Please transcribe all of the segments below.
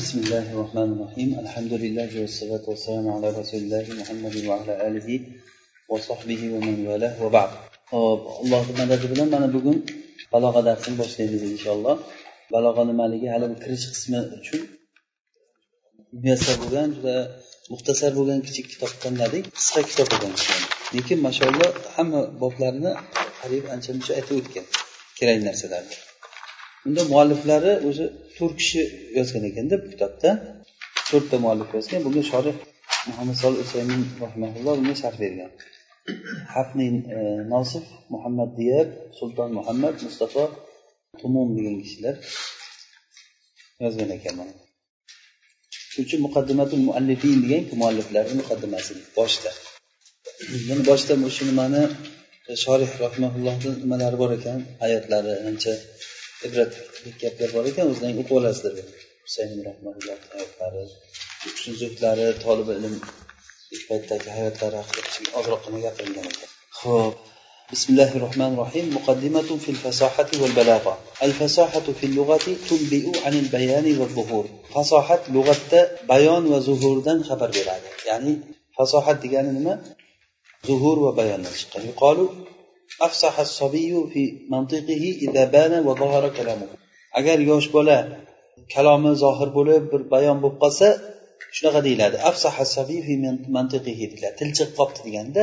بسم الله الرحمن الرحيم الحمد لله والصلاة والسلام على رسول الله محمد وعلى آله وصحبه ومن والاه وبعد hop allohni madadi bilan mana bugun balog'a darsini boshlaymiz inshaalloh balog'a nimaligi hali bu kirish qismi uchun muyassar bo'lgan juda muxtasar bo'lgan kichik kitob tanladik qisqa kitob ekan lekin mashaalloh hamma boblarini qariyb ancha muncha aytib o'tgan kerakli narsalarni Unda mualliflari o'zi to'rt kishi yozgan ekanda bu kitobda to'rtta muallif yozgan. Bunga shorih muhammad solih usaymin rahimaulloh bunga sharh bergan. Hafni nosif e, muhammad diyab sulton muhammad mustafa tumum degan kishilar yozgan ekan mana shuning uchun muqaddimatul muallifin degan mualliflarni muqaddimasi boshida yana boshida o'sha nimani shorih rahmaullohni nimalari bor ekan hayotlari ancha ibratli gaplar bor ekan o'zlaring o'qib olasizlar husayn rahmanulloh hayotlari zuhdlari tolibi ilm paytdagi hayotlari haqida ozroqgina gapirilgan ekan ho'p بسم الله الرحمن الرحيم مقدمة في الفصاحة والبلاغة الفصاحة في اللغة تنبئ عن البيان والظهور فصاحة لغة بيان وظهور دن خبر بلاد يعني فصاحة ديجان نما ظهور وبيان يقال أفصح الصبي في منطقه إذا بان وظهر كلامه agar yosh bola kalomi zohir bo'lib bir bayon bo'lib qolsa shunaqa deyiladi deyiladi til chiqib qolibdi deganda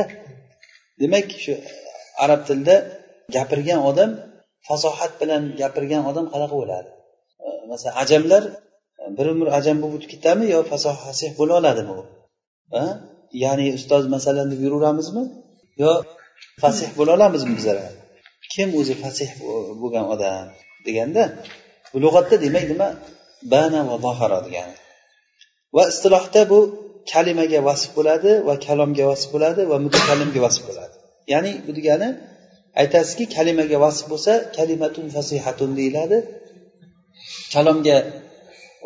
demak shu arab tilida gapirgan odam fasohat bilan gapirgan odam qanaqa bo'ladi masalan ajamlar bir umr ajam bo'lib o'tib ketadimi yo fasoh fasih bo'la oladimi u ya'ni ustoz masalan deb yuraveramizmi yo fasih bo'la olamizmi bizlar? Kim o'zi fasih bo'lgan odam deganda bu lug'atda demak nima? Bana va zohara degani va istilohda bu kalimaga vasf bo'ladi va kalomga vasf bo'ladi va mutakallimga vasf bo'ladi. Ya'ni bu degani aytasizki kalimaga vasf bo'lsa kalimatun fasihatun deyiladi. Kalomga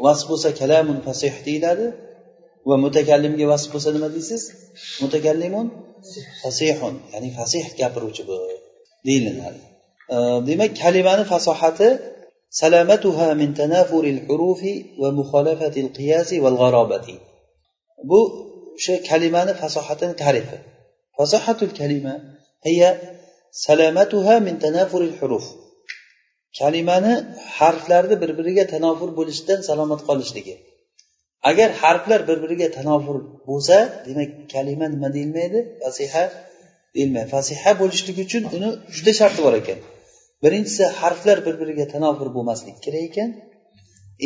vasf bo'lsa kalamun fasih deyiladi. Va mutakallimga vasf bo'lsa nima deysiz? Mutakallimun fasihun ya'ni fasih gapiruvchi bu deyiladi. Demak kalimani fasohati salamatuha min tanafuril hurufi va muxolafatil qiyasi val g'arobati bu o'sha kalimani fasohatini tarifi fasohatul kalima hiya salamatuha min tanafuril huruf. Kalimani harflarni bir biriga tanofur bo'lishidan salomat qolishligi. Agar harflar bir biriga tanofur bo'lsa demak kalima nima deyilmaydi? Fasiha deyilmaydi. Fasiha bo'lishligi uchun uni juda sharti bor ekan. Birinchisi harflar bir biriga tanofur bo'lmasligi kerak ekan.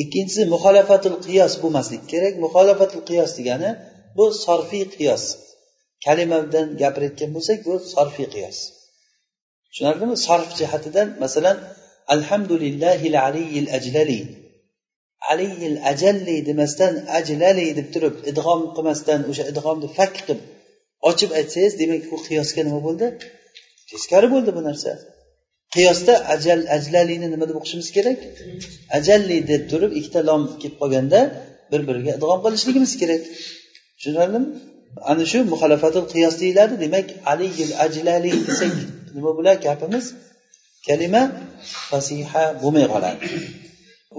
Ikkinchisi muxolafatul qiyos bo'lmasligi kerak. Muxolafatul qiyos degani bu sorfiy qiyos. Kalimadan gapirayotgan bo'lsak bu sorfiy qiyos. Tushunarlimi? Sarf jihatidan masalan alhamdulillahi aliyil ajlali aliyil ajalli demasdan ajlali deb turib idg'om qilmasdan o'sha idg'omni fak qilib ochib aytsangiz demak bu qiyosga nima bo'ldi? Teskari bo'ldi bu narsa. Qiyosda ajal ajlalini nima deb o'qishimiz kerak? Ajalli deb turib ikkita lom kelib qolganda bir biriga idg'om qilishligimiz kerak. Tushunarlimi? Ana shu muxalafatul qiyos deyiladi. Demak aliyil ajlali desak nima bo'lar gapimiz? Kalima fasiha bo'lmay qoladi.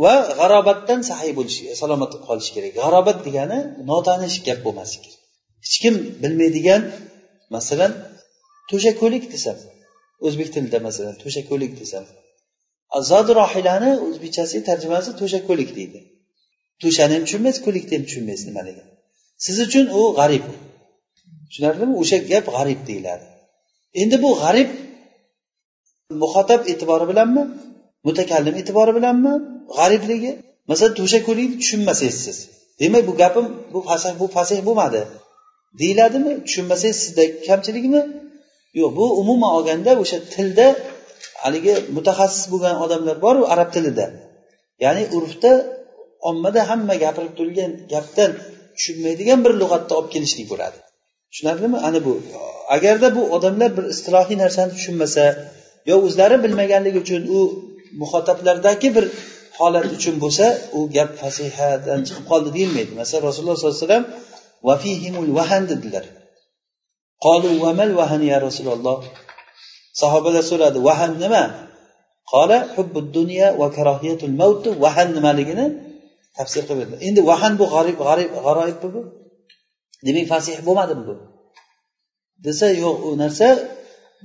Va g'arobatdan sahiy bo'lishi salomat qolish kerak. G'arobat degani notanish gap bo'lmasligi kerak. Hech kim bilmaydigan masalan to'shako'lik desam o'zbek tilida masalan to'shako'lik desam zodi rohilani o'zbekchasi tarjimasi to'shako'lik deydi. To'shani ham tushunmaysiz ko'likni ham tushunmaysiz nimaligini siz uchun u g'arib. Tushunarlimi? O'sha gap g'arib deyiladi. Endi bu g'arib muhotab e'tibori bilanmi? Mutakallim e'tibori bilanmi? G'aribligi? Masalan to'shako'likni tushunmasangiz. Siz demak bu gapim bu fasih bu fasih bo'lmadi. Deyiladimi? Tushunmasangiz sizda kamchilikmi? Yo'q bu umuman olganda o'sha tilda haligi mutaxassis bo'lgan odamlar boru arab tilida. Ya'ni urfda ommada hamma gapirib turgan gapdan tushunmaydigan bir lug'atni olib kelishlik bo'ladi. Tushunarlimi? Ana bu. Agarda bu odamlar bir istilohiy narsani tushunmasa yo o'zlari bilmaganligi uchun u muxotablardagi bir holat uchun bo'lsa u gap fasihadan chiqib qoldi deyilmaydi. Masalan rasululloh sollallohu alayhi vasallam vafihimul vahan dedilar. Qolu vamal vahan ya rasululloh? Sahobalar so'radi vahan nima? Qola hubbud dunya va karohiyatul mavt vahan nimaligini tafsir qilib berdi. Endi vahan bu g'arib g'arib g'aroyibmi bu demak fasih bo'lmadimi bu. Desa yo'q u narsa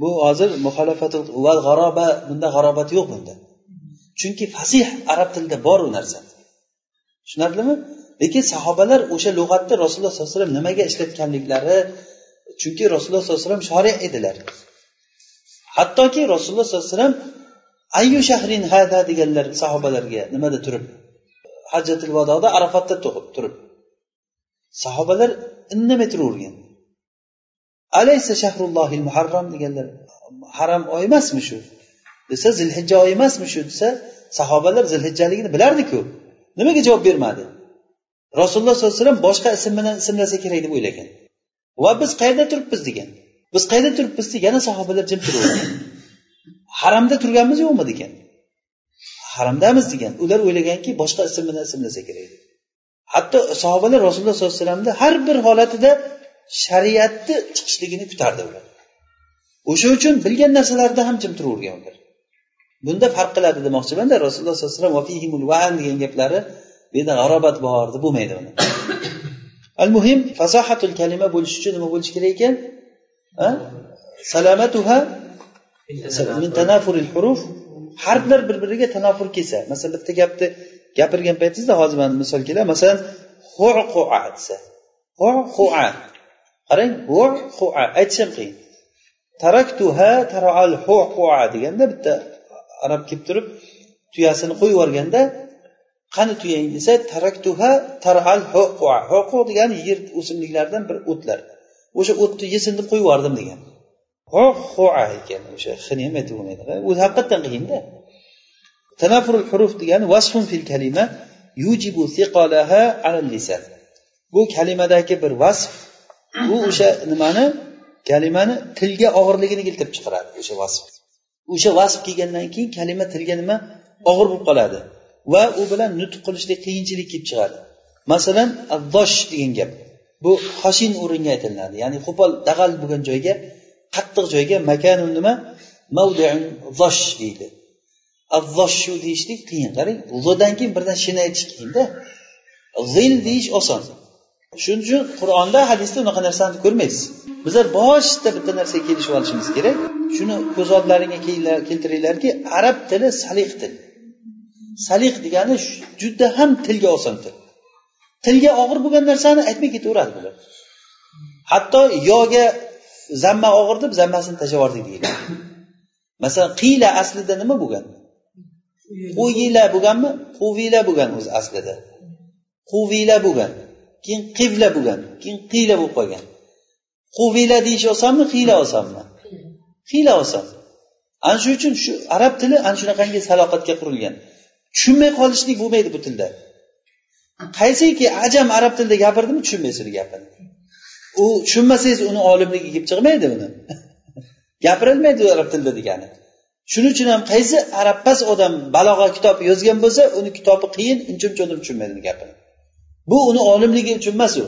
bu hozir muxolafatu va g'aroba bunda g'arobat yo'q bunda. Chunki fasih arab tilida bor u narsa. Tushunarlimi? Lekin sahobalar o'sha lug'atni rasululloh sollallohu alayhi vasallam nimaga ishlatganliklari chunki rasululloh sollallohu alayhi vasallam shori edilar. Hattoki rasululloh sollallohu alayhi vasallam ayyu shahrin hada deganlar sahobalarga nimada turib? Hajjatil vadoda arafatda turib. Sahobalar indamay turavergan alaysa shahrullohil muharram deganlar haram oy emasmi shu? Desa zilhijja oyi emasmi shu desa sahobalar zilhijjaligini bilardiku. Nimaga javob bermadi? Rasululloh sollallohu alayhi vasallam boshqa ism bilan ismlasa kerak deb o'ylagan. Va biz qayerda turibmiz degan. Biz qayerda turibmiz deb yana sahobalar jim turavergan haramda turganmiz yo'qmi degan haramdamiz degan. Ular o'ylaganki boshqa ism bilan ismlasa kerak. Hatto sahobalar rasululloh sollallohu alayhi vasallamni har bir holatida shariatni chiqishligini kutardi ular. O'sha uchun bilgan narsalarida ham jim turavergan ular. Bunda farq qiladi demoqchimanda. Rasululloh sollallohu alayhi vasallam degan gaplari bu yerda g'arobat bor deb bo'lmaydi uni. Al muhim fasohatul kalima bo'lish uchun nima bo'lishi kerak ekan? Salamatuha min tanafuril huruf. Harflar bir biriga tanofur kelsa masalan bitta gapni gapirgan paytingizda hozir mana misol keladi. Masalan qua desa qua qarang qua aytish ham qiyin. Taraktuha taral qua deganda bitta arab kelib turib tuyasini qo'yib yuborganda qani tuyang desa taraktuha taral hoqu degani yer o'simliklaridan bir o'tlar. O'sha o'tni yesin deb qo'yib yubordim degan. Hua ekan o'sha hini ham aytib bo'lmaydi. O'zi haqiqatdan qiyinda tanafurul huruf degani vasfun fil kalima yujibu siqalaha alal lisan. Bu kalimadagi bir vasf bu o'sha nimani kalimani tilga og'irligini keltirib chiqaradi o'sha vasf. O'sha vasf kelgandan keyin kalima tilga nima? Og'ir bo'lib qoladi. Va u bilan nutq qilishlik qiyinchilik kelib chiqadi. Masalan addosh degan gap. Bu hoshin o'ringa aytilinadi. Ya'ni qo'pol dag'al bo'lgan joyga qattiq joyga makanu nima? Mavdiun zosh deydi. Avvoshu deyishlik qiyin. Qarang zodan keyin birdan shin aytish qiyinda. Zil deyish oson. Shuning uchun qur'onda hadisda unaqa narsani ko'rmaysiz. Bizlar boshida bitta narsaga kelishib olishimiz kerak. Shuni ko'z oldlaringga keltiringlarki arab tili salih til. Salih degani juda ham tilga oson til. Tilga og'ir bo'lgan narsani aytmay ketaveradi bular. Hatto yoga zamma og'ir deb zammasini tashlab yubordik deyiladi masalan qiyla aslida nima bo'lgan? Quyila bo'lganmi? Quvila bo'lgan o'zi aslida. Quvila bo'lgan. Keyin qivla bo'lgan keyin qiyla bo'lib qolgan. Quvila deyish osonmi qiyla osonmi qiyla oson ana shuning uchun shu arab tili ana shunaqangi saloqatga qurilgan. Tushunmay qolishlik bo'lmaydi bu tilda. Qaysiki ajam arab tilida gapirdimi tushunmaysiz uni gapini u tushunmasangiz uni olimligi kelib chiqmaydi uni. Gapirilmaydi arab tilida degani. Shuning uchun ham qaysi arabpas odam balog'a kitob yozgan bo'lsa uni kitobi qiyin uncha uncha odam tushunmaydi uni gapini bu uni olimligi uchun emas u.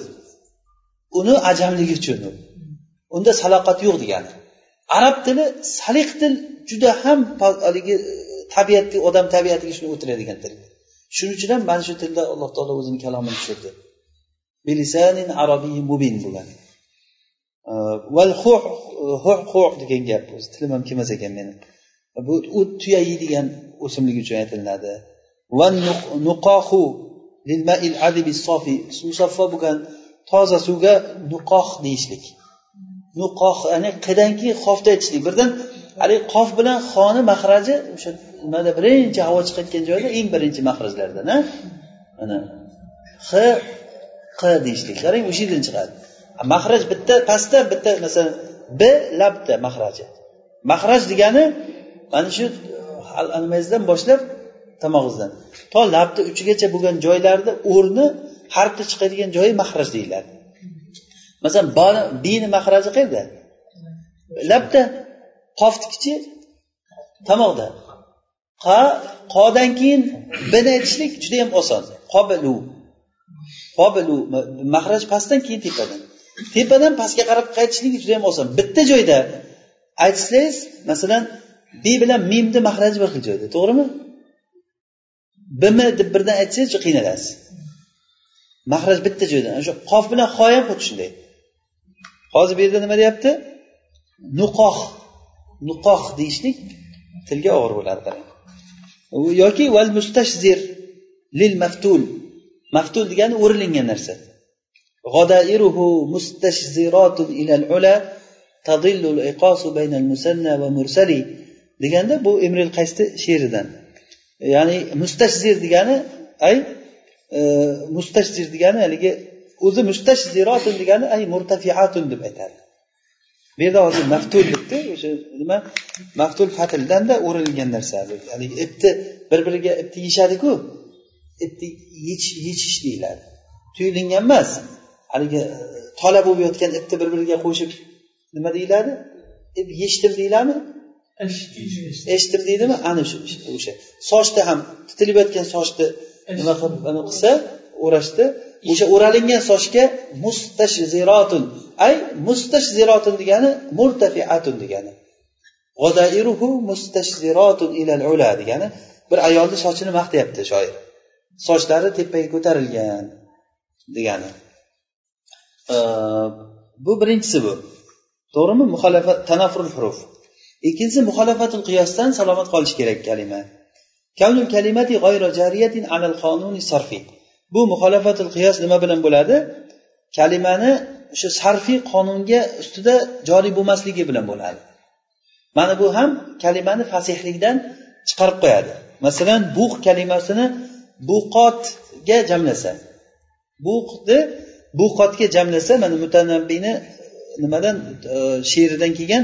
Uni ajamligi uchun unda saloqat yo'q degani arab tili saliq til juda ham haligi e, tabiatga odam tabiatiga shuni o'tiradigan til. Shuning uchun ham mana shu tilda alloh taolo o'zini kalomini tushirdi. Bilisanin arabiy mubin bo'lgan. E, Val degan gap tilim ham kelmas ekan meni. Bu u tuya yeydigan o'simlik uchun aytilinadi va nuqohu musaffo bo'lgan toza suvga nuqoh deyishlik. Nuqoh ya'ni qidan keyin qofni aytishlik. Birdan haligi qof bilan xoni mahraji o'sha nimada birinchi havo chiqayotgan joyda eng birinchi mahrajlardan a mana. H q deyishlik. Qarang o'sha yerdan chiqadi. Mahraj bitta pastda bitta masalan b labda mahraji mahraj degani mana shu nimangizdan boshlab tomog'ingizdan to labni uchigacha bo'lgan joylarni o'rni harfni chiqadigan joyi mahraj deyiladi. Masalan bini mahraji qayerda? Labda qofnikichi tomoqda qa qodan keyin bini aytishlik juda yam oson. Qobilu. Qobilu mahraj pastdan keyin tepadan. Tepadan pastga qarab qaytishlik juda yam oson. Bitta joyda aytsangiz masalan bi bilan mimni mahraji bir xil joyda to'g'rimi? Bmi deb birdan aytsangiz qiynalasiz. Mahraj bitta joydan o'sha qof bilan ho ham xuddi shunday. Hozir bu yerda nima deyapti? Nuqoh. Nuqoh deyishlik tilga og'ir bo'ladi qarang yoki val mustashzir lil maftul. Maftul degani o'rilingan narsa. G'odairuhu mustashziratun ilal ula tadillul iqosu baynal musanna va mursali deganda bu imril qaysni she'ridan? Ya'ni mustashzir degani ay e, mustashzir degani haligi o'zi mustashzirotun degani ay murtafiatun deb aytadi. Bu yerda hozir maftul debdi o'sha nima? Maftul fatildanda o'rilgan narsa haligi ipni bir biriga ipni yeyishadiku ipni yechish deyiladi. Tuyulingan emas haligi tola bo'lib yotgan ipni bir biriga qo'shib nima deyiladi? Ip yechdim deyiladimi? Eshitdim deydimi ana shu o'sha sochni ham titilib yotgan sochni nima qilib qilsa o'rashdi. O'sha o'ralingan sochga mustashzirotun ay mustashzirotun degani murtafiatun degani. G'odairuhu mustashzirotun ilal ula degani. Bir ayolni sochini maqtayapti shoir. Sochlari tepaga ko'tarilgan degani. Bu birinchisi bu. To'g'rimi? Muxolafat tanafrul huruf ikkinchisi muxolafatul qiyosdan salomat qolish kerak kalima. Kavnul kalimati g'ayra jariyatin alal qonuni sarfi. Bu muxolafatul qiyos nima bilan bo'ladi? Kalimani o'sha sarfiy qonunga ustida joriy bo'lmasligi bilan bo'ladi. Mana bu ham kalimani fasihlikdan chiqarib qo'yadi. Masalan bug' kalimasini buqotga jamlasa. Buqni buqotga jamlasa mana mutanabbiyni nimadan e, she'ridan kelgan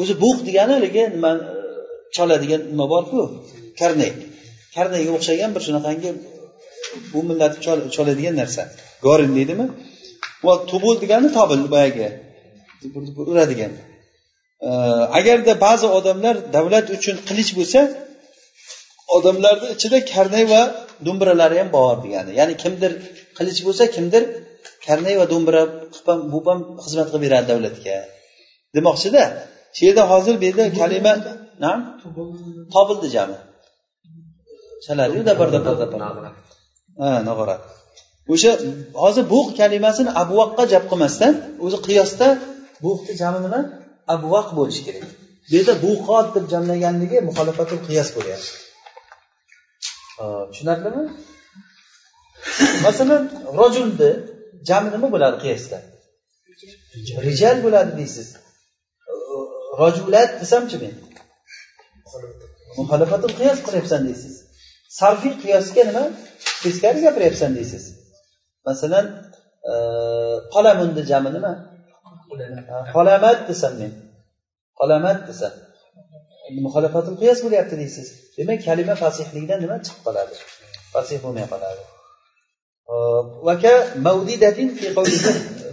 o'zi buq degani haligi nima choladigan nima borku? Karnay. Karnayga o'xshagan bir shunaqangi bu millat choladigan narsa. Gorin deydimi? Va tubul degani tobil boyagi. Uradigan. Agarda ba'zi odamlar davlat uchun qilich bo'lsa odamlarni ichida karnay va do'mbiralari ham bor degani. Ya'ni kimdir qilich bo'lsa kimdir karnay va do'mbira bu ham xizmat qilib beradi davlatga. Demoqchida. Shu yerda hozir bu yerda kalima topildi jami. Chaladiyu nog'ora. O'sha hozir bug' kalimasini abvoqqa jab qilmasdan o'zi qiyosda bug'ni jami nima? Abvoq bo'lishi kerak. Bu yerda buqot deb jamlaganligi muxolifatul qiyos bo'lyapti tushunarlimi? Masalan rojulni jami nima bo'ladi qiyosda? Rijal bo'ladi deysiz. Rojulat desamchi men. Muxolifatul qiyos qilyapsan deysiz. Sarfiy qiyosga nima? Teskari gapiryapsan deysiz. Masalan qolamunni jami nima? Qolamat desam men. Qolamat desam muxolifatul qiyos bo'lyapti deysiz. Demak kalima fasihlikdan nima chiqib qoladi? Fasih bo'lmay qoladi.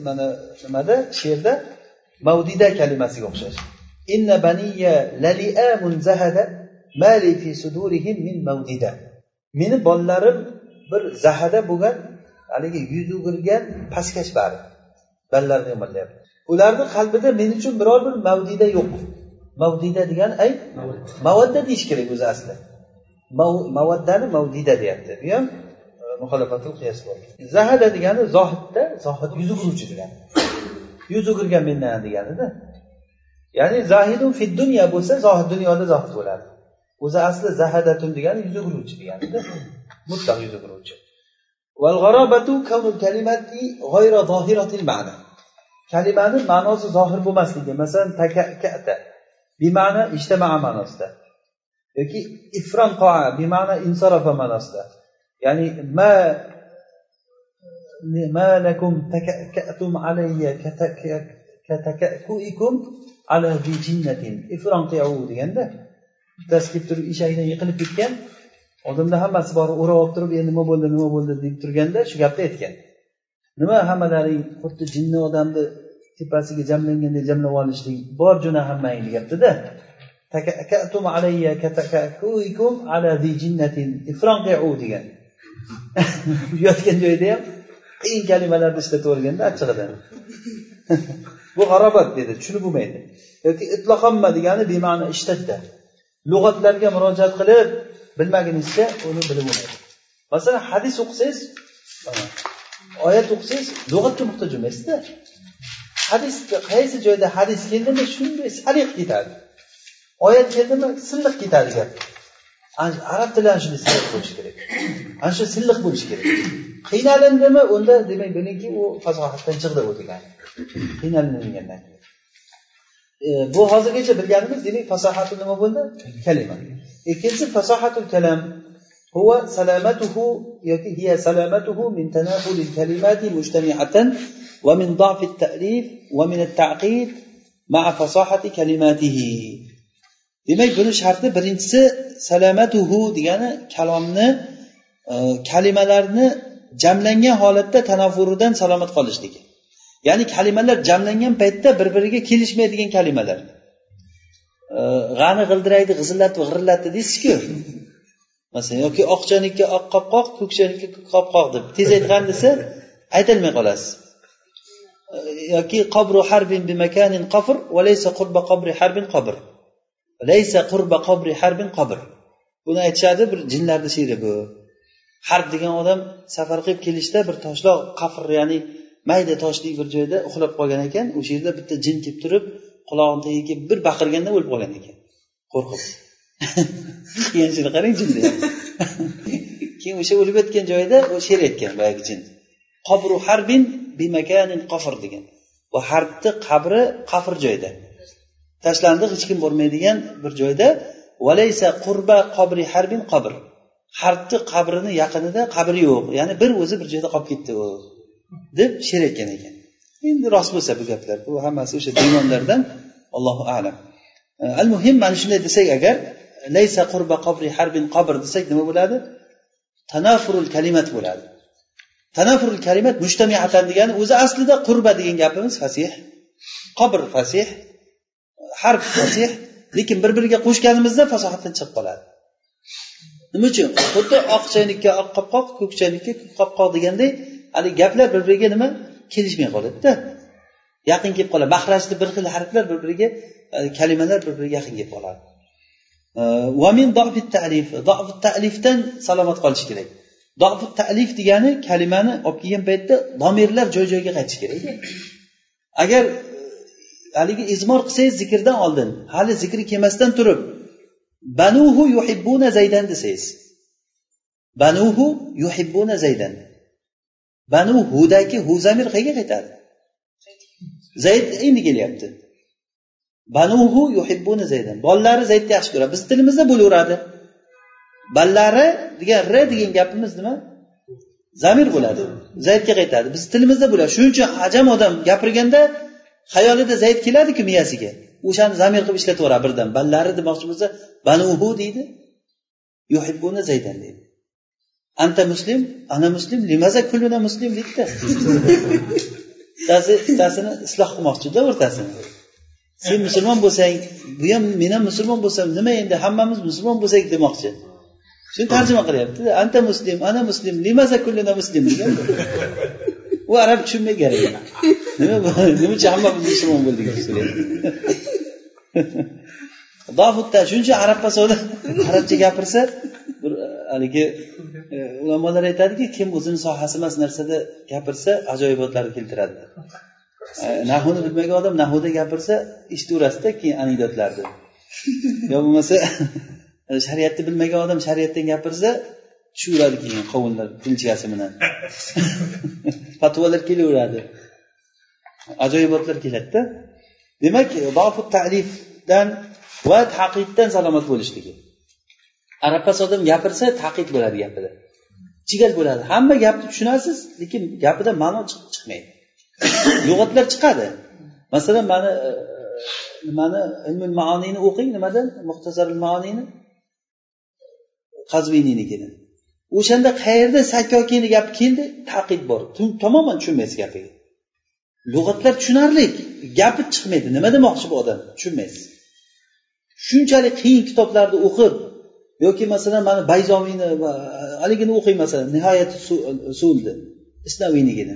Mana nimada she'rda mavdida kalimasiga o'xshash. Inna baniya laliamun zahada mali fi sudurihim min mavdida. Meni bolalarim bir zahada bo'lgan haligi yuz o'girgan pastkash bari. Ballarni yomonlayapti. Ularni qalbida men uchun biror bir mavdida yo'q. Mavdida degani ay mavadda deyish kerak o'zi asli mavaddani mavdida deyapti. Bu ham e, muxolifatul qiyos zahada degani zohidda zohid yuz o'giruvchi degani. Yuz o'girgan mendan deganida. Ya'ni zahidun fid dunyo bo'lsa zohid dunyoda zohid bo'ladi. O'zi asli zahadatun degani yuz o'giruvchi deganida. Mutlaq yuz o'giruvchi. Kalimani ma'nosi zohir bo'lmasligi masalan takakata bima'na ijtamaa ma'nosida. Yoki ifron qoa bima'na insorofa ma'nosida. Ya'ni ma ma lakum takakatum alayya katakakuikum ala bi jinnatin. Ifron deganda bittasi kelib turib eshagidan yiqilib ketgan odamlar hammasi borib o'rab olib turib endi nima bo'ldi nima bo'ldi? deb turganda shu gapni aytgan. Nima hammalaring xuddi jinni odamni tepasiga jamlangandek jamlab olishlik bor juna mayli deyaptida. Degan. Yotgan joyda ham qiyin kalimalarni ishlataverganda achchig'idan bu g'arobat dedi tushunib bo'lmaydi. Yoki itloqomma degani bema'ni ishtadda lug'atlarga murojaat qilib bilmaguningizcha uni bilib bo'lmaydi masalan hadis o'qisangiz oyat o'qisangiz lug'atga muhtoj bo'lmaysizda. Hadis qaysi joyda hadis keldimi shunday sariq ketadi. Oyat keldimi silliq ketadi gap. Arab tilida ana shunday silliq bo'lishi kerak. Ana shu silliq bo'lishi kerak. Qiynalindimi unda demak bilingki u fasohatdan chiqdi u degani. Qiynalingandan keyin. E, bu hozirgacha bilganimiz demak fasohati nima bo'ldi? Kalima. E, Ikkinchisi fasohatul kalam. هو سلامته yoki هي سلامته من tanafulil الكلمات مجتمعة ومن ضعف التأليف ومن التعقيد مع فصاحة كلماته. ma'a fasahati kalimatihi demak buni sharti birinchisi salamatuhu degani kalomni kalimalarni jamlangan holatda tanaffuridan salomat qolishligi ya'ni kalimalar jamlangan paytda bir biriga kelishmaydigan kalimalar g'ani g'ildiraydi g'izillatib g'irillatdi deysizku masalan yoki oqchanikka oq qopqoq ko'kchanikka ko'k qopqoq deb tez aytgan desa aytolmay qolasiz. Yoki qabru harbin bimakanin qafr va laysa qurba qabri harbin qabr. Laysa qurba qabri harbin qabr. Buni aytishadi bir jinlarni she'ri bu. Harb degan odam safar qilib kelishda bir toshloq qafr ya'ni mayda toshli bir joyda uxlab qolgan ekan o'sha yerda bitta jin kelib turib qulog'ini tagiga kelib bir baqirganda o'lib qolgan ekan. Qo'rqib. Qilganchini qarang jinni keyin o'sha o'lib yotgan joyida u she'r aytgan boyagi jin. Qobru harbin bimakanin qofir degan. Va harbni qabri qafr joyda. Tashlandi hech kim bormaydigan bir joyda. Valaysa qurba qobri harbin qabr. Harbni qabrini yaqinida qabri yo'q. Ya'ni bir o'zi bir joyda qolib ketdi u. Deb she'r aytgan ekan. Endi rost bo'lsa bu gaplar. Bu hammasi o'sha demonlardan allohu alam. Al muhim mana shunday desak agar laysa qurba qabri harbin qabr desak nima bo'ladi? Tanafurul kalimat bo'ladi. Tanafurul kalimat mushtamiatan degani o'zi aslida qurba degan gapimiz fasih qabr fasih harb fasih lekin bir biriga qo'shganimizda fasohatdan chiqib qoladi. Nima uchun? Xuddi oq chaynikka oq qopqoq ko'k chaynikka ko'k qopqoq deganday haligi gaplar bir biriga nima? Kelishmay qoladida. Yaqin kelib qoladi. Mahrajni bir xil harflar bir biriga e, kalimalar bir biriga yaqin kelib qoladi. Vamin talif. Talifdan salomat qolish kerak. Dofi talif degani kalimani olib kelgan paytda domirlar joy joyiga qaytishi kerak. Agar e, haligi izmor qilsangiz zikrdan oldin hali zikri kelmasdan turib banuhu yuhibbuna zaydan desangiz banuhu yuhibbuna zaydan banu hudagi hu zamir qayerga qaytadi? Zayd endi kelyapti. Banuhu yuhibbuna zaydan bolalari zaydni yaxshi ko'radi. Bizni tilimizda bo'laveradi. Ballari degan r degan gapimiz nima? Zamir bo'ladi. Zaydga qaytadi. Bizni tilimizda bo'ladi shuning uchun ajam odam gapirganda xayolida zayd keladiku miyasiga. O'shani zamir qilib ishlataveradi birdan. Ballari demoqchi bo'lsa banuhu deydi. Yuhibbuna zaydan deydi. Anta muslim ana muslim limaza kulluna muslim deydida bittasi bittasini isloh qilmoqchida o'rtasini. Sen musulmon bo'lsang bu ham men ham musulmon bo'lsam nima endi hammamiz musulmon bo'lsak demoqchi. Shuni tarjima qilyapti anta muslim ana muslim limaza kulluna muslim? degan u arab tushunmay kerak nima nima uchun hammamiz musulmon bo'ldik shuning uchun arab pasoda arabcha gapirsa bir e, haligi e, ulamolar aytadiki kim o'zini sohasi emas narsada gapirsa ajoyibotlarni keltiradi. E, nahuni bilmagan odam nahuda gapirsa eshitaverasizda keyin anekdotlarni yo bo'lmasa e, shariatni bilmagan odam shariatdan gapirsa tushaveradi keyin qovunlar tilchasi bilan. Fatvolar kelaveradi. Ajoyibotlar keladida. Demak bafu talifdan va taqiddan salomat bo'lishligi. Arabpas odam gapirsa taqid bo'ladi gapida. Chigal bo'ladi. Hamma gapni tushunasiz lekin gapidan ma'no chiqmaydi. Lug'atlar chiqadi masalan mani nimani ilmul maoniyni o'qing nimadan muxtasarul maoniyni qazviniynikini o'shanda qayerda sakkokini gapi keldi taqid bor tamoman tushunmaysiz gapiga lug'atlar tushunarli gapi chiqmaydi nima demoqchi bu odam tushunmaysiz shunchalik qiyin kitoblarni o'qib yoki masalan mana bayzomiyni haligini o'qing masalan nihoyat sulni isnaviynigini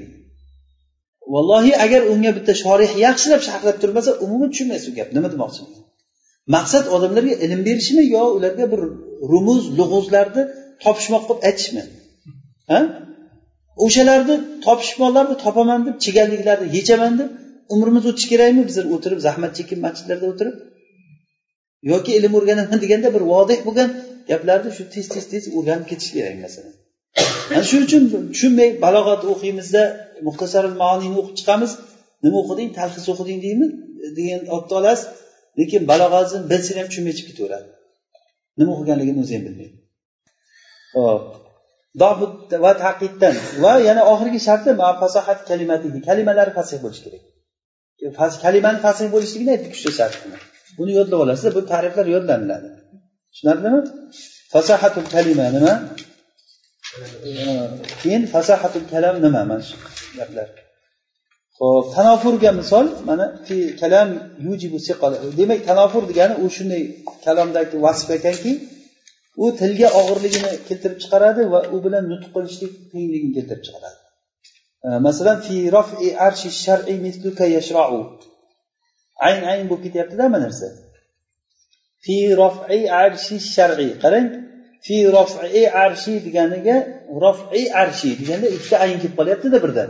vallohi agar unga bitta shorih yaxshilab sharhlab turmasa umuman tushunmaysiz u gapni. Nima demoqchi maqsad odamlarga ilm berishmi yo ularga bir rumuz lug'uzlarni topishmoq qilib aytishmi? Ha? O'shalarni topishmoqlarni topaman deb chigalliklarni yechaman deb umrimiz o'tishi kerakmi? Bizlar o'tirib zahmat chekib masjidlarda o'tirib? Yoki ilm o'rganaman deganda bir vodih bo'lgan gaplarni shu tez tez tez o'rganib ketish kerak masalan. Ana shuning uchun tushunmay balog'at o'qiymizda muxtasar maoniyni o'qib chiqamiz. Nima o'qiding? Talhis o'qiding deymi? Degan olib olasiz. Lekin balog'atni bilsin ham tushunmay chiqib ketaveradi. Nima o'qiganligini o'zi ham bilmaydi. Hop va taqiddan. Va yana oxirgi sharti fasohat kalimatihi kalimalari fasih bo'lishi kerak. E, kalimani fasih bo'lishligini aytdik uchta shart buni yodlab olasizlar bu ta'riflar yodlaniladi. Tushunarlimi? Fasahatul kalima nima? Keyin fasahatul kalam nima mana shu gaplar? Ho'p tanofurga misol mana fi kalam yujibu demak tanofur degani u shunday kalomdagi vasf ekanki u tilga og'irligini keltirib chiqaradi va u bilan nutq qilishlik qiyinligini keltirib chiqaradi. Masalan fi rofi arshi shar'i misluka yashrau. Ayn ayn bo'lib ketyaptida hamma narsa? Fi rofi arshi shar'iy qarang fi rofi arshi deganiga rofi arshi deganda ikkita ayn kelib qolyaptida birdan.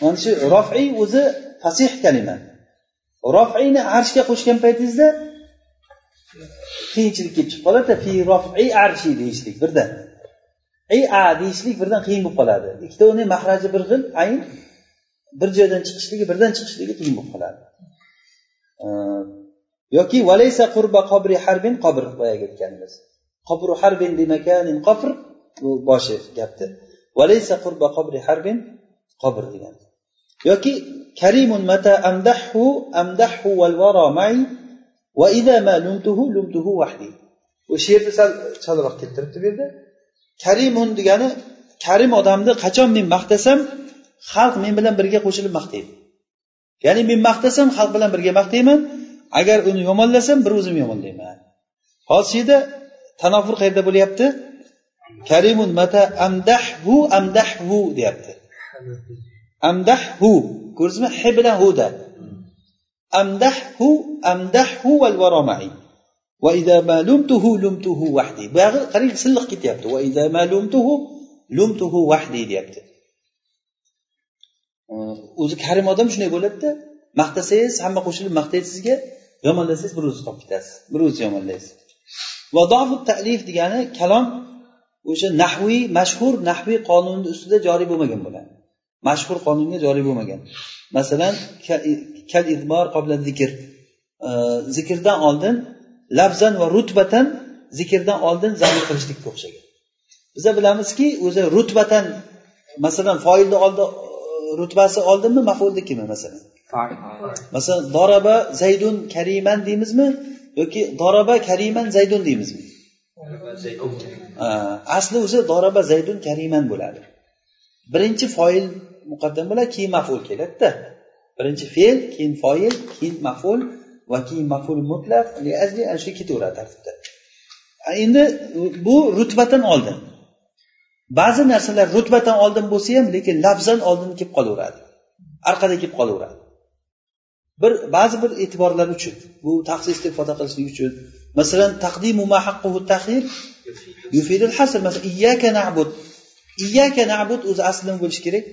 Mana shu rofi o'zi fasih kalima. Rofini arshga qo'shgan paytingizda qiyinchilik kelib chiqib qoladida fi rofi arshi deyishlik birdan. I a deyishlik birdan qiyin bo'lib qoladi. Ikkovini mahraji bir xil ayn bir joydan chiqishligi birdan chiqishligi qiyin bo'lib qoladi. Yoki valaysa qurba qobri harbin qobr boyagi aytganimiz qobru harbin bimakanin qofr bu boshi gapni valaysa qurba qobri harbin qobr degan. Yoki karimun mata amdahhu amdahhu val vara mai va idza ma lumtuhu lumtuhu wahdi. Bu she'rni sal chalroq keltiribdi bu yerda karimun degani karim odamni qachon men maqtasam xalq men bilan birga qo'shilib maqtaydi. Ya'ni men maqtasam xalq bilan birga maqtayman. Agar uni yomonlasam bir o'zim yomonlayman hozir shu yerda tanofur qayerda bo'lyapti? Karimun mata amdahhu amdahhu deyapti. Amdahhu ko'rdingizmi hi bilan huda. Amdahhu amdahhu val varomai va idza ma lumtuhu wahdi buyog'i qarang silliq ketyapti. Va idza ma lumtuhu wahdi deyapti. O'zi karim odam shunday bo'ladida. Maqtasangiz hamma qo'shilib maqtaydi sizga. Yomonlasangiz bir o'zi qolib ketasiz. Bir o'zi yomonlaysiz. Va talif degani kalom o'sha nahviy mashhur nahviy qonunni ustida joriy bo'lmagan bo'ladi. Mashhur qonunga joriy bo'lmagan. Masalan kal idbor qobla zikr. Zikrdan oldin lafzan va rutbatan zikrdan oldin zamir qilishlikka o'xshagan. Biza bilamizki o'zi rutbatan masalan foilni oldi rutbasi oldinmi mafulnikimi masalan? Masalan doroba zaydun kariman deymizmi yoki doroba kariman zaydun deymizmi? Asli o'zi doroba zaydun kariman bo'ladi. Birinchi foil muqaddam bo'ladi keyin maful keladida. Birinchi fe'l keyin foil keyin maful va keyin maful mutlaq ana shu ketaveradi tartibda. Endi bu rutbatan oldin. Ba'zi narsalar rutbatan oldin bo'lsa ham lekin lafzan oldin kelib qolaveradi. Orqada kelib qolaveradi bir ba'zi bir e'tiborlar uchun bu taqsisni ifoda qilishlik uchun. Masalan taqdimu ma haqquhu tahir yufidul hasr. Masalan iyyaka na'bud. Iyyaka na'bud o'zi asli nima bo'lishi kerak.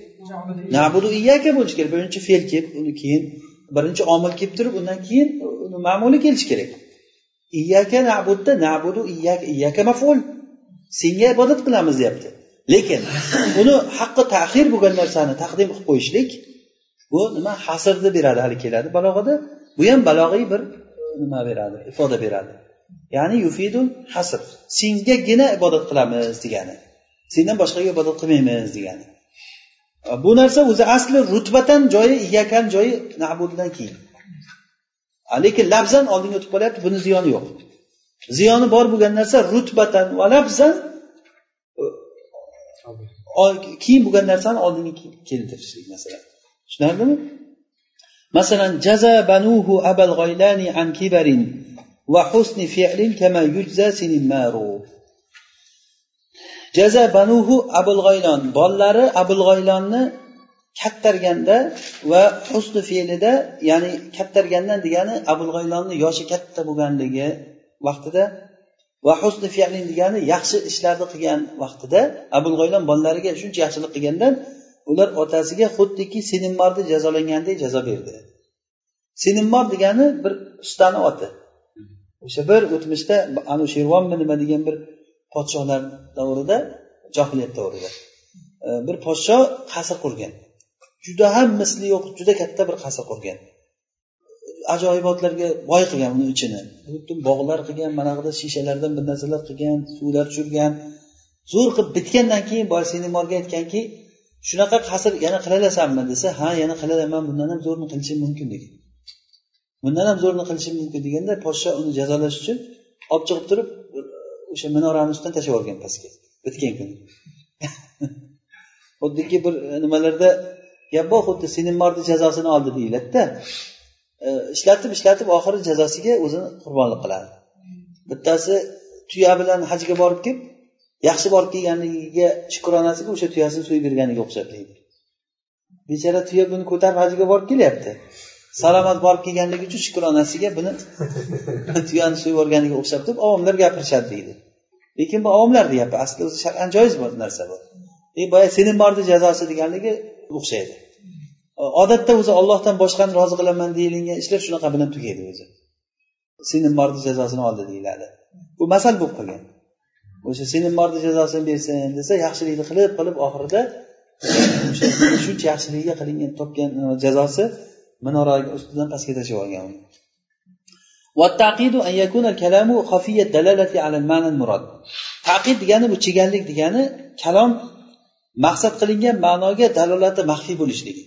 Nabudu iyyaka bo'lishi kerak. Birinchi fe'l kelib uni keyin birinchi omil kelib turib undan keyin uni ma'muli kelishi kerak. Iyyaka na'budda nabudu iyyaka iyyaka maful. Senga ibodat qilamiz deyapti. Lekin uni haqqi tahir bo'lgan narsani taqdim qilib qo'yishlik bu nima? Hasrni beradi hali keladi. Balog'ada bu ham balog'iy bir nima beradi ifoda beradi. Ya'ni yufidul hasr. Sengagina ibodat qilamiz degani. Sendan boshqaga ibodat qilmaymiz degani. E, bu narsa o'zi asli rutbatan joyi yakan joyi nabuddan keyin. Lekin labzan oldinga o'tib qolyapti buni ziyoni yo'q. Ziyoni bor bo'lgan narsa rutbatan va labzan e, keyin bo'lgan narsani oldinga keltirishlik masalan. Tushunarlimi? Masalan jaza banuhu abal g'oylani an kibarin va husni fi'lin kama yujza sinin maru jaza banuhu abul g'oylon. Bolalari abul g'oylonni kattarganda va husni fe'lida ya'ni kattargandan degani abul g'aylonni yoshi katta bo'lganligi vaqtida va husni fe'lin degani yaxshi ishlarni qilgan vaqtida abul g'oylon bolalariga shuncha yaxshilik qilgandan ular otasiga xuddiki senimmorni jazolangandek jazo berdi. Senimmor degani bir ustani oti. O'sha bir o'tmishda anu shervonmi nima degan bir podshohlar davrida johiliyat davrida e, bir podshoh qasr qurgan. Juda ham misli yo'q juda katta bir qasr qurgan. Ajoyibotlarga boy qilgan uni ichini. Butun bog'lar qilgan manaqada shishalardan bir narsalar qilgan suvlar tushirgan. Zo'r qilib bitgandan keyin boya sinimorga aytganki shunaqa qasr yana qilalasanmi desa ha yana qilalaman bundan ham zo'rini qilishim mumkin degan. Bundan ham zo'rini qilishim mumkin deganda podsho uni jazolash uchun olib chiqib turib o'sha minorani ustidan tashlab yuborgan pastga. Bitgan kuni. Xuddiki bir e, nimalarda gap bor xuddi senimmorni jazosini oldi deyiladida e, ishlatib ishlatib oxiri jazosiga o'zini qurbonlik qiladi. Bittasi tuya bilan hajga borib kelib yaxshi borib kelganligiga shukronasiga o'sha tuyasini so'yib berganiga o'xshab deydi. Bechora tuya buni ko'tarib hajga borib kelyapti. Salomat borib kelganligi uchun shukronasiga buni tuyani so'yib yuborganiga o'xshab deb ovomlar gapirishadi deydi. Lekin bu ovomlar deyapti. Aslida o'zi shar'an joiz bu narsa bu. E boya senimmorni jazosi deganligi o'xshaydi. Odatda o'zi ollohdan boshqani rozi qilaman deyilingan ishlar shunaqa bilan tugaydi o'zi. Senimmorni jazosini oldi deyiladi. Bu masal bo'lib qolgan. O'sha senimmorni jazosini bersin desa yaxshilikni qilib qilib oxirida shuncha yaxshiligiga qilingan topgan jazosi minora ustidan pastga tashlab olgan. Taqid degani bu chigallik degani kalom maqsad qilingan ma'noga dalolati maxfiy bo'lishligi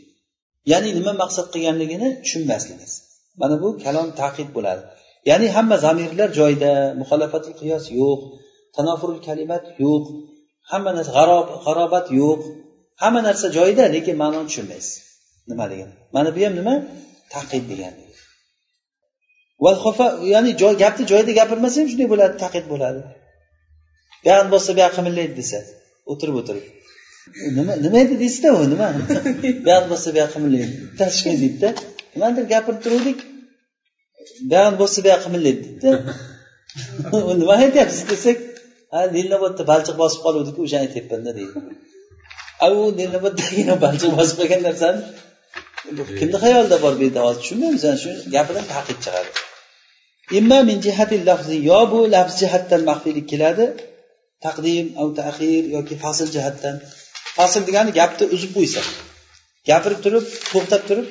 ya'ni nima maqsad qilganligini tushunmasligingiz. Mana bu kalom taqid bo'ladi. Ya'ni hamma zamirlar joyida muxolafatul qiyos yo'q. Tanofurul kalimat yo'q. Hamma narsa g'arobat yo'q. Hamma narsa joyida lekin ma'noni tushunmaysiz. Nimaligini mana bu ham nima? Taqid degani. Ya'ni gapni joyida gapirmasa ham shunday bo'ladi taqid bo'ladi. Buyog'ini bossa buyog'i qimillaydi desa o'tirib o'tirib. Nima nima edi deysizda u nima? Buyog'ini bossa buyog'i qimillaydi bittasi shunday deydida. Nimanidir gapirib turuvdik buyog'ini bossa buyog'i qimillaydi deydida. Nima aytyapsiz desak ha lilnobodda balchiq bosib qoluvdiku o'shani aytyapmanda deydi. A u lilnoboddagina balchiq bosib qolgan narsani? Kimni xayolida bor bu yerda? Hozir tushunmaymiz shu gapidan taqid chiqadi. Imma min jihati lafzi yo bu lafz jihatdan maxfiylik keladi taqdim av taxir yoki fasl jihatdan. Fasl degani gapni uzib qo'ysa. Gapirib turib to'xtab turib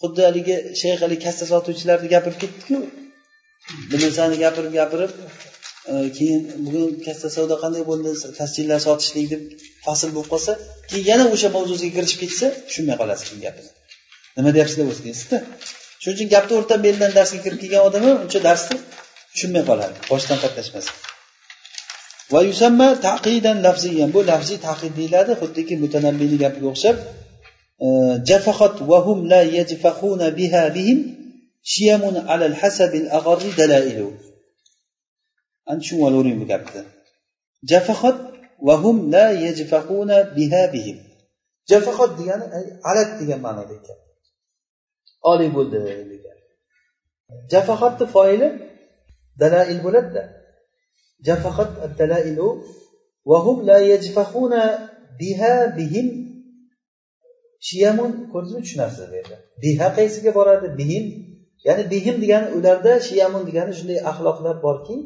xuddi haligi shayx haligi kassa sotuvchilarni gapirib ketdiku. Bir narsani gapirib gapirib keyin bugun katta savdo qanday bo'ldi? Tasjillar sotishlik deb fasl bo'lib qolsa keyin yana o'sha mavzuga kirishib ketsa tushunmay qolasiz keyin gapini nima deyapsizlar o'zi deysizda shuning uchun gapni o'rtadan belidan darsga kirib kelgan odam ham uncha darsni tushunmay qoladi boshidan qatnashmasa va yusamma taqidan lafziyan. Bu lafziy taqid deyiladi xuddiki mutanabbiyni gapiga o'xshab e, jafaqat vahum la yajfahuna biha bihim shiyamun alal hasabil ag'arri dalailu. Ana tushunib olavering bu gapni jafaqat vahum la yajfahuna biha bihim. Jafaqat degani alat degan ma'noda ekan. Oliy bo'ldi degan. Jafahatni foili dalail bo'ladida. Jafaqat dalailu vahum la yajfahuna biha bihim. Shiyamun ko'rdizmi tushunarsiz bu yerda biha qaysiga boradi? Bihim. Ya'ni bihim degani ularda shiyamun degani shunday axloqlar borki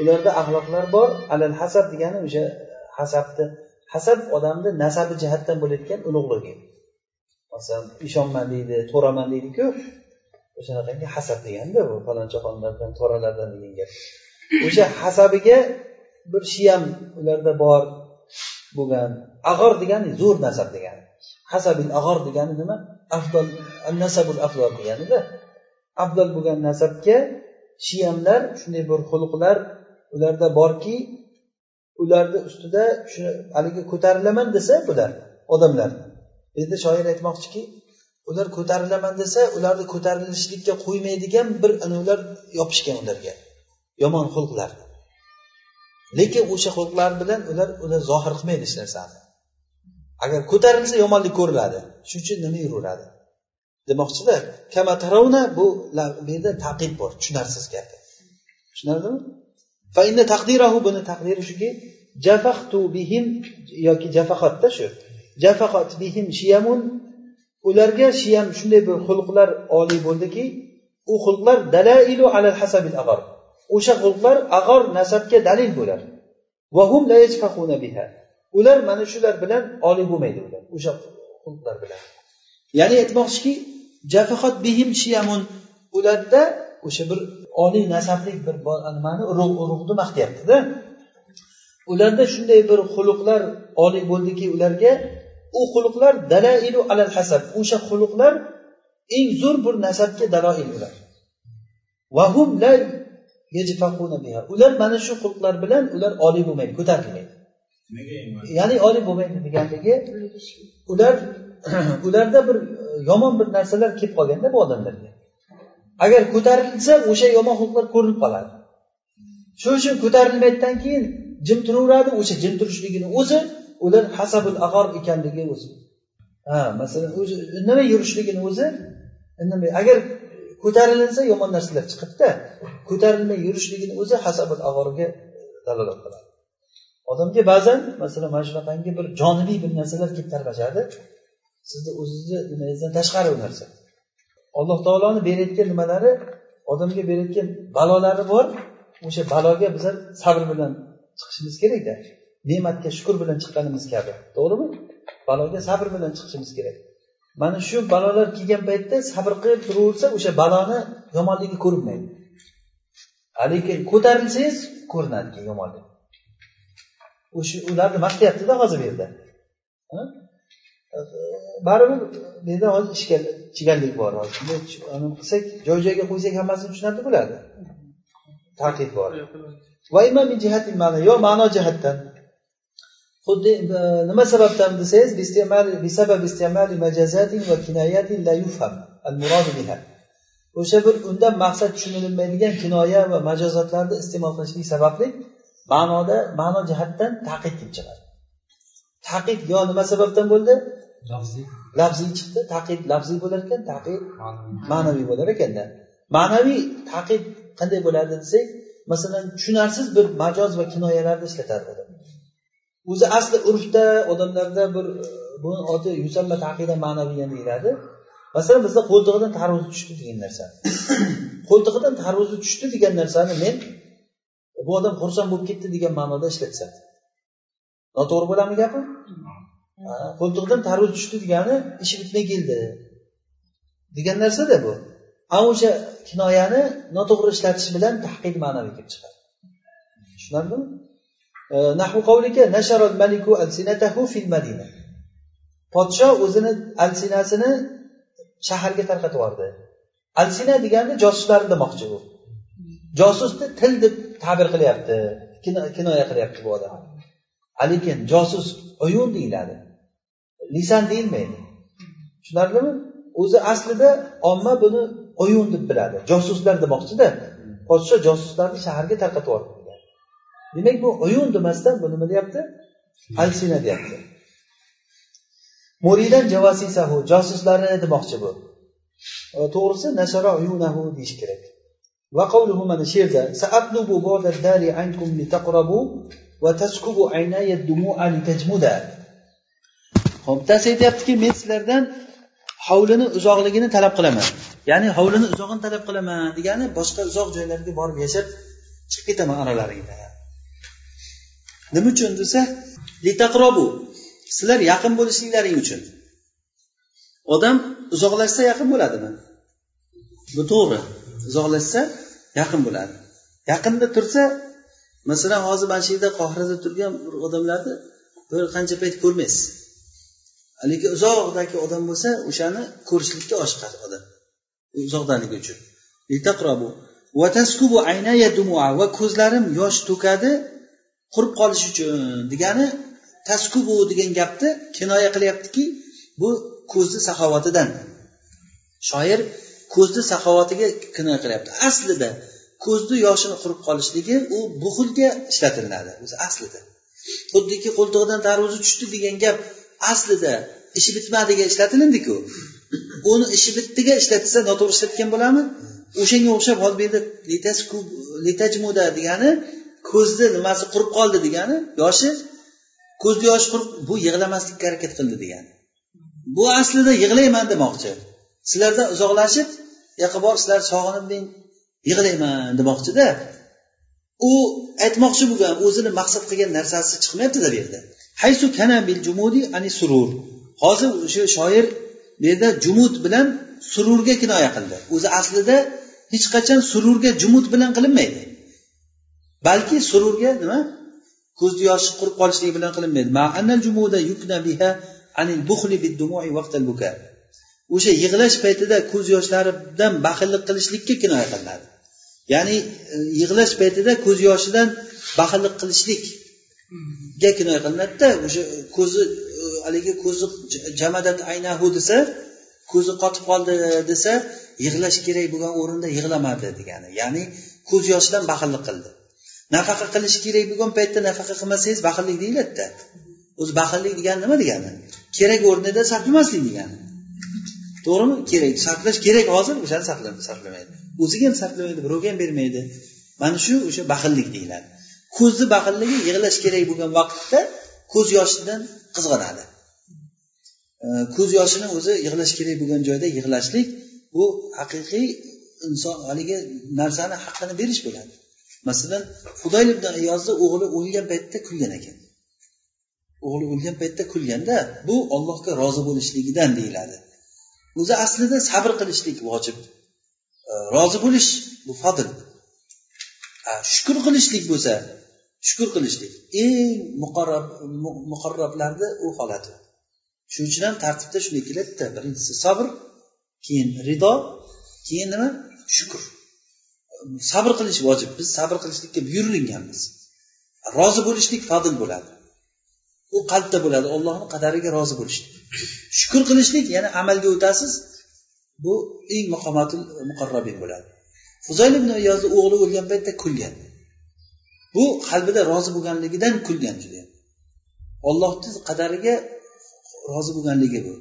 ularda axloqlar bor alal hasab degani o'sha hasabni hasab odamni nasabi jihatdan bo'layotgan ulug'ligi. Masalan ishonman deydi to'raman deydiku o'shanaqangi hasab deganda bu faloncha xonlardan to'ralardan degan gap. O'sha hasabiga bir shiyam ularda bor bo'lgan ag'or degani zo'r nasab degani. Hasabil ag'or degani nima? Afdol nasabul afdol deganida afdol bo'lgan nasabga shiyamlar shunday bir xulqlar ularda borki ularni ustida shuni haligi ko'tarilaman desa bular odamlar. Endi shoir aytmoqchiki ular ko'tarilaman desa ularni ko'tarilishlikka qo'ymaydigan bir ular yopishgan ularga. Yomon xulqlar. Lekin o'sha xulqlar bilan ular ular zohir qilmaydi hech narsani. Agar ko'tarilsa yomonlik ko'riladi. Shuning uchun nima yuraveradi? Demoqchida kamatarovna bu bu yerda taqid bor tushunarsiz gap tushunarlimi? Taqdirahu buni taqdiri shuki jafaqtu bihim yoki jafaqatda shu. Jafaqat bihim shiyamun. Ularga shiyam shunday bir xulqlar oliy bo'ldiki u xulqlar dalailu alal hasabil ag'ar o'sha xulqlar ag'or nasabga dalil bo'lar. Ular mana shular bilan oliy bo'lmaydi ular o'sha xulqlar bilan. Ya'ni aytmoqchiki jafaqat bihim shiyamun. Ularda o'sha bir oliy nasablik bir nimani? Urug'ni maqtayaptida. Ularda shunday bir xuluqlar oliy bo'ldiki ularga u xuluqlar dalailu alal hasab o'sha xuluqlar eng zo'r bir nasabga daloil ular. Ular mana shu xulqlar bilan ular oliy bo'lmaydi ko'tarilmaydi. Ya'ni oliy bo'lmaydi deganligi ular ularda bir yomon bir narsalar kelib qolganda bu odamlarga agar ko'tarilsa o'sha yomon xulqlar ko'rinib qoladi. Shuning uchun ko'tarilmaydidan keyin jim turaveradi o'sha jim turishligini o'zi ular hasabul ag'or ekanligi o'zi. Ha masalan o'zi indamay yurishligini o'zi indamay agar ko'tarilinsa yomon narsalar chiqadida ko'tarilmay yurishligini o'zi hasabul ag'orga dalolat qiladi. Odamga ba'zan masalan mana shunaqangi bir jonibiy bir narsalar kelib tarqashadi. Sizni o'zizni nimangizdan tashqari u narsa. Alloh taoloni berayotgan nimalari odamga berayotgan balolari bor. O'sha baloga bizlar sabr bilan chiqishimiz kerakda ne'matga shukur bilan chiqqanimiz kabi. To'g'rimi? Baloga sabr bilan chiqishimiz kerak. Mana shu balolar kelgan paytda sabr qilib turaversa o'sha baloni yomonligi ko'rinmaydi. Lekin ko'tarilsangiz ko'rinadi keyin yomonlik. O'sha ularni maqtayaptida hozir bu yerda. Baribir bu yerda hozir chigallik bor hozir. Qilsak joy joyiga qo'ysak hammasini tushunarli bo'ladi. Taqid bor. Yo ma'no jihatdan. Xuddi e, nima sababdan desangiz o'sha bir undan maqsad tushunilmaydigan kinoya va majozotlarni iste'mol qilishlik sababli ma'noda ma'no jihatdan taqid kelib chiqadi. Taqid yo nima sababdan bo'ldi? Lafziy. Chiqdi taqid lafziy bo'lar ekan taqid ma'naviy. Bo'lar ekanda ma'naviy taqid qanday bo'ladi desak masalan tushunarsiz bir majoz va kinoyalarni ishlatadi odam o'zi asli urfda odamlarda bir buni oti yusamma taqida ma'naviyan deyiladi. Masalan bizda qo'ltig'idan tarvuzi tushdi degan narsa. Qo'ltig'idan tarvuzi tushdi degan narsani men bu odam xursand bo'lib ketdi degan ma'noda ishlatsam. Noto'g'ri bo'ladimi gapim qo'ltig'idan tarvuz tushdi degani ishi bitmay keldi. Degan narsada bu. A o'sha kinoyani noto'g'ri ishlatish bilan tahqiq ma'noga kelib chiqadi. Tushunarlimi? E, Nahu qavlika nasharal maliku alsinatahu fil madina. Podsho o'zini alsinasini shaharga tarqatib yubordi. Alsina degani josuslarni demoqchi bu. Josusni til deb ta'bir qilyapti. Kinoya qilyapti bu odam. Lekin josus uyun deyiladi. Lisan deyilmaydi. Tushunarlimi? O'zi aslida omma buni oyun deb biladi. Josuslar demoqchida. Podsho josuslarni shaharga tarqatib yubordi demak bu uyun demasdan bu nima deyapti? Alsina deyapti. Muridan javasisahu josuslari demoqchi bu. To'g'risi nasara uyunahu deyish kerak. Va qavluhu mana shu yerda va ho'p bittasi aytyaptiki men sizlardan hovlini uzoqligini talab qilaman. Ya'ni hovlini uzog'ini talab qilaman degani boshqa uzoq joylarga borib yashab chiqib ketaman aralaringdan nima uchun desa litaqrobu sizlar yaqin bo'lishliklaring uchun. Odam uzoqlashsa yaqin bo'ladimi? Bu to'g'ri. Uzoqlashsa yaqin bo'ladi. Yaqinda tursa masalan hozir mana shu yerda qohirada turgan bir odamlarni bir qancha payt ko'rmaysiz. Lekin uzoqdagi odam bo'lsa o'shani ko'rishlikka oshiqadi odam. Uzoqdaligi uchun. Va ko'zlarim yosh to'kadi qurib qolish uchun degani taskubu degan gapni kinoya qilyaptiki bu ko'zni saxovatidan. Shoir ko'zni saxovatiga kinoya qilyapti. Aslida ko'zni yoshini qurib qolishligi u buxulga ishlatiladi. O'zi aslida. Xuddiki qo'ltig'idan tarvuzi tushdi degan gap aslida. Ishi bitmadiga ishlatilindiku. Uni ishi bitdiga ishlatsa noto'g'ri ishlatgan bo'ladimi o'shanga o'xshab hozir bu yerda litajmuda degani ko'zni nimasi qurib qoldi degani yoshi ko'zni yoshi qurib bu yig'lamaslikka harakat qildi degani. Bu aslida yig'layman demoqchi. Sizlardan uzoqlashib yoqqa borib sizlarni sog'inib yig'layman demoqchida u aytmoqchi bo'lgan o'zini maqsad qilgan narsasi chiqmayaptida bu yerda. Haysu kana bil jumudi ani surur. Hozir o'sha shoir bu yerda jumud bilan sururga kinoya qildi. O'zi aslida hech qachon sururga jumud bilan qilinmaydi. Balki sururga nima? Ko'zni yoshi qurib qolishligi bilan qilinmaydi. O'sha yig'lash paytida ko'z yoshlaridan baxillik qilishlikka kinoya qilinadi. Ya'ni e, yig'lash paytida ko'z yoshidan baxillik qilishlikga kinoya qilinadida o'sha ko'zi e, haligi ko'zi jamadat aynahu desa ko'zi qotib qoldi desa yig'lash kerak bo'lgan o'rinda yig'lamadi degani. Ya'ni ko'z yoshidan baxillik qildi. Nafaqa qilish kerak bo'lgan paytda nafaqa qilmasangiz baxillik deyiladida. O'zi baxillik degani nima degani? Kerak o'rnida sarflamaslik degani. To'g'rimi? Kerak. Saqlash kerak hozir. O'shani sarflamaydi. O'ziga ham sarflamaydi birovga ham bermaydi. Mana shu o'sha baxillik deyiladi. Ko'zni baxilligi yig'lash kerak bo'lgan vaqtda ko'z yoshidan qizg'anadi. Ko'z yoshini o'zi yig'lash kerak bo'lgan joyda yig'lashlik bu haqiqiy inson haligi narsani haqqini berish bo'ladi. Masalan hudayl ibn iyozni o'g'li o'lgan paytda kulgan ekan. O'g'li o'lgan paytda kulganda bu ollohga rozi bo'lishligidan deyiladi. O'zi aslida sabr qilishlik vojib. Rozi bo'lish bu fadl. Shukur qilishlik bo'lsa shukur qilishlik. Eng muqarrab muqarrablarni u holati. Shuning uchun ham tartibda shunday keladida. Birinchisi sabr keyin rido keyin nima? Shukur sabr qilish vojib. Biz sabr qilishlikka buyurilganmiz rozi bo'lishlik fazil bo'ladi. U qalbda bo'ladi. Ollohni qadariga rozi bo'lishlik. Shukur qilishlik yana amalga o'tasiz bu eng maqomatul muqarrabin bo'ladi. Fuzayl ibn iyozni o'g'li o'lgan paytda kulgan. Bu qalbida rozi bo'lganligidan kulgan judayam. Ollohni qadariga rozi bo'lganligi bu.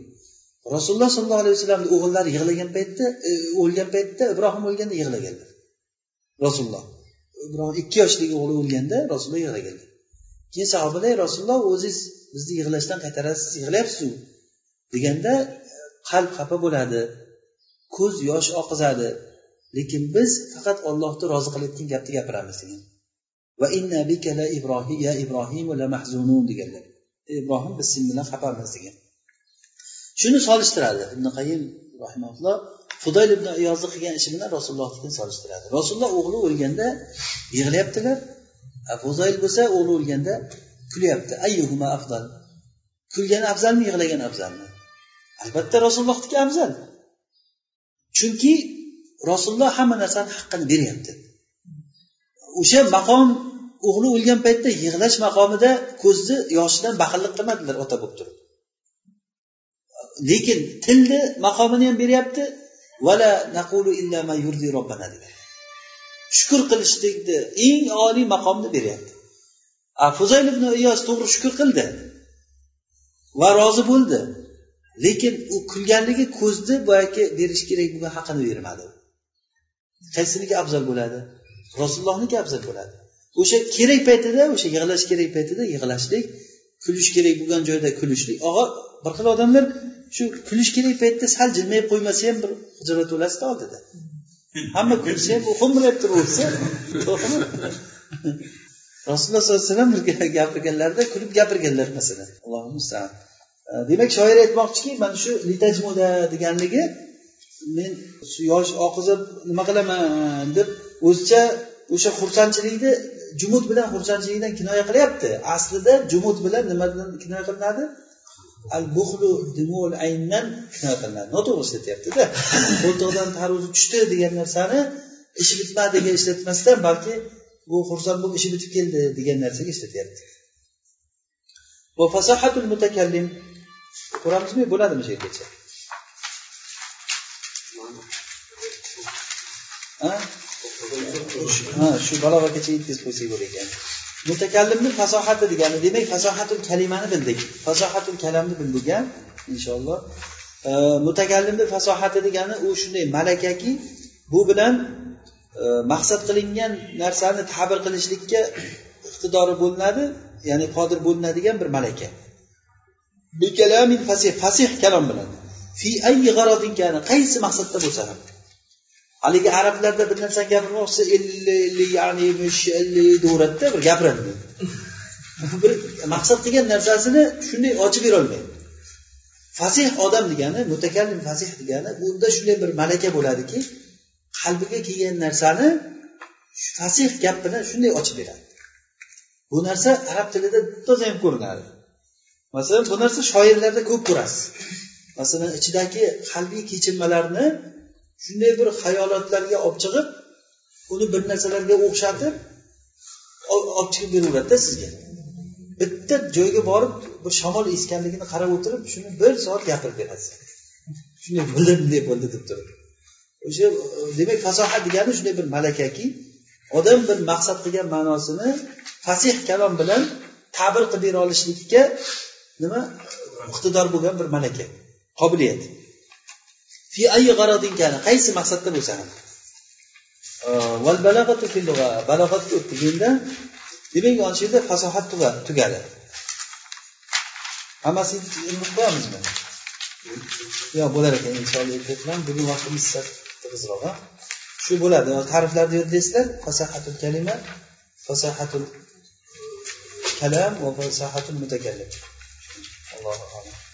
Rasululloh sollallohu alayhi vasallamni o'g'illari yig'lagan paytda e, o'lgan paytda ibrohim o'lganda yig'laganlar. Rasululloh. Ibrohim ikki yoshlik o'g'li o'lganda rasululloh yig'laganlar. Keyin sahobalar rasululloh o'zingiz bizni yig'lashdan qaytarasiz yig'layapsizu deganda qalb xafa bo'ladi ko'z yosh oqizadi. Lekin biz faqat ollohni rozi qilayotgan gapni gapiramiz degan. Va inna bika la ibrohim ya ibrohim la mahzunun deganlar. E ibrohim biz sen bilan xafamiz degan. Shuni solishtiradi. Ibn qayim rahmatulloh fudayl ibn iyozni qilgan ishi bilan rasulullohnikini solishtiradi. Rasululloh o'g'li o'lganda yig'layaptilar. Fuzayl bo'lsa o'g'li o'lganda kulyapti. Ayyuhuma afzal kulgan afzalmi yig'lagan afzalmi? Albatta rasulullohniki afzal. Chunki rasululloh hamma narsani haqqini beryapti. O'sha maqom o'g'li o'lgan paytda yig'lash maqomida ko'zni yoshidan baxillik qilmadilar ota bo'lib turib. Lekin tilni maqomini ham beryapti. Vala naqulu illa ma yurdi robbana dedilar. Shukur qilishlikni eng oliy maqomni beryapti. Fuzayl ibn iyos to'g'ri shukur qildi va rozi bo'ldi. Lekin u kulganligi ko'zni boyagi berish kerak bo'lgan haqini bermadi qaysiniki afzal bo'ladi? Rasulullohniki afzal bo'ladi. O'sha kerak paytida o'sha yig'lash kerak paytida yig'lashlik kulish kerak bo'lgan joyda kulishlik. Og'a bir xil odamlar shu kulish kerak paytda sal jilmayib qo'ymasa ham bir hijrat bo'lasida oldida. Hamma kulsa ham xo'mrayib turaversa rasululloh sollallohu alayhi vasallam birga gapirganlarida kulib gapirganlar masalan. Allohu mustaan. E, demak shoir aytmoqchiki mana shu litajmuda deganligi men yosh oqizib nima qilaman deb o'zicha o'sha xursandchilikni jumud bilan xursandchilikdan kinoya qilyapti. Aslida jumud bilan nima bilan kinoya qilinadi? Al buxlu dimul ayndan shunaqa qilinadi noto'g'ri ishlatyaptida. Qo'ltiqdan taruzi tushdi degan narsani ishi bitmadiga ishlatmasdan balki bu xursand bo'lib ishi bitib keldi degan narsaga ishlatyapti. Ko'ramizmi bo'ladimi shu yergacha ha shu balog'agacha yetkazib qo'ysak bo'lar ekan. Mutakallimni fasohati degani demak fasohatul kalimani bildik. Fasohatul kalamni bildik a inshaalloh mutakallimni fasohati degani u shunday malakaki bu bilan e, maqsad qilingan narsani ta'bir qilishlikka iqtidori bo'linadi ya'ni qodir bo'linadigan bir malaka. Fasih fasih kalom bilan fi ayyi g'aradin qaysi maqsadda bo'lsa ham. Haligi arablarda bir narsani gapirmoqchi ellik ya'ni ellik deyveradida bir gapiradi. Bir maqsad qilgan narsasini shunday ochib berolmaydi fasih odam degani mutakallim fasih degani unda shunday bir malaka bo'ladiki qalbiga kelgan narsani fasih gap bilan shunday ochib beradi. Bu narsa arab tilida ham ko'rinadi. Masalan bu narsa shoirlarda ko'p ko'rasiz. Masalan ichidagi qalbiy kechinmalarni shunday bir hayolotlarga olib chiqib uni bir narsalarga o'xshatib olib chiqib beraveradida sizga. Bitta joyga borib bir shamol esganligini qarab o'tirib shuni bir soat gapirib berasiz. Shunday bo'ldi bunday bo'ldi deb turib. O'sha demak fasohat degani shunday bir malakaki odam bir maqsad qilgan ma'nosini fasih kalom bilan ta'bir qilib bera olishlikka nima iqtidor bo'lgan bir malaka qobiliyat. Qaysi maqsadda bo'lsa ham balog'atga o'tdik endi demak mana shu yerda fasohat tugadi. Hammasini ilm qo'yamizmi? Yo'q bo'lar ekan inshaalloh ertaga bugun vaqtimiz tig'izroq shu bo'ladi. Ta'riflarni yodlaysizlar. Fasahatul kalima fasahatul kalam va fasahatul mutakallim. Allohu alam.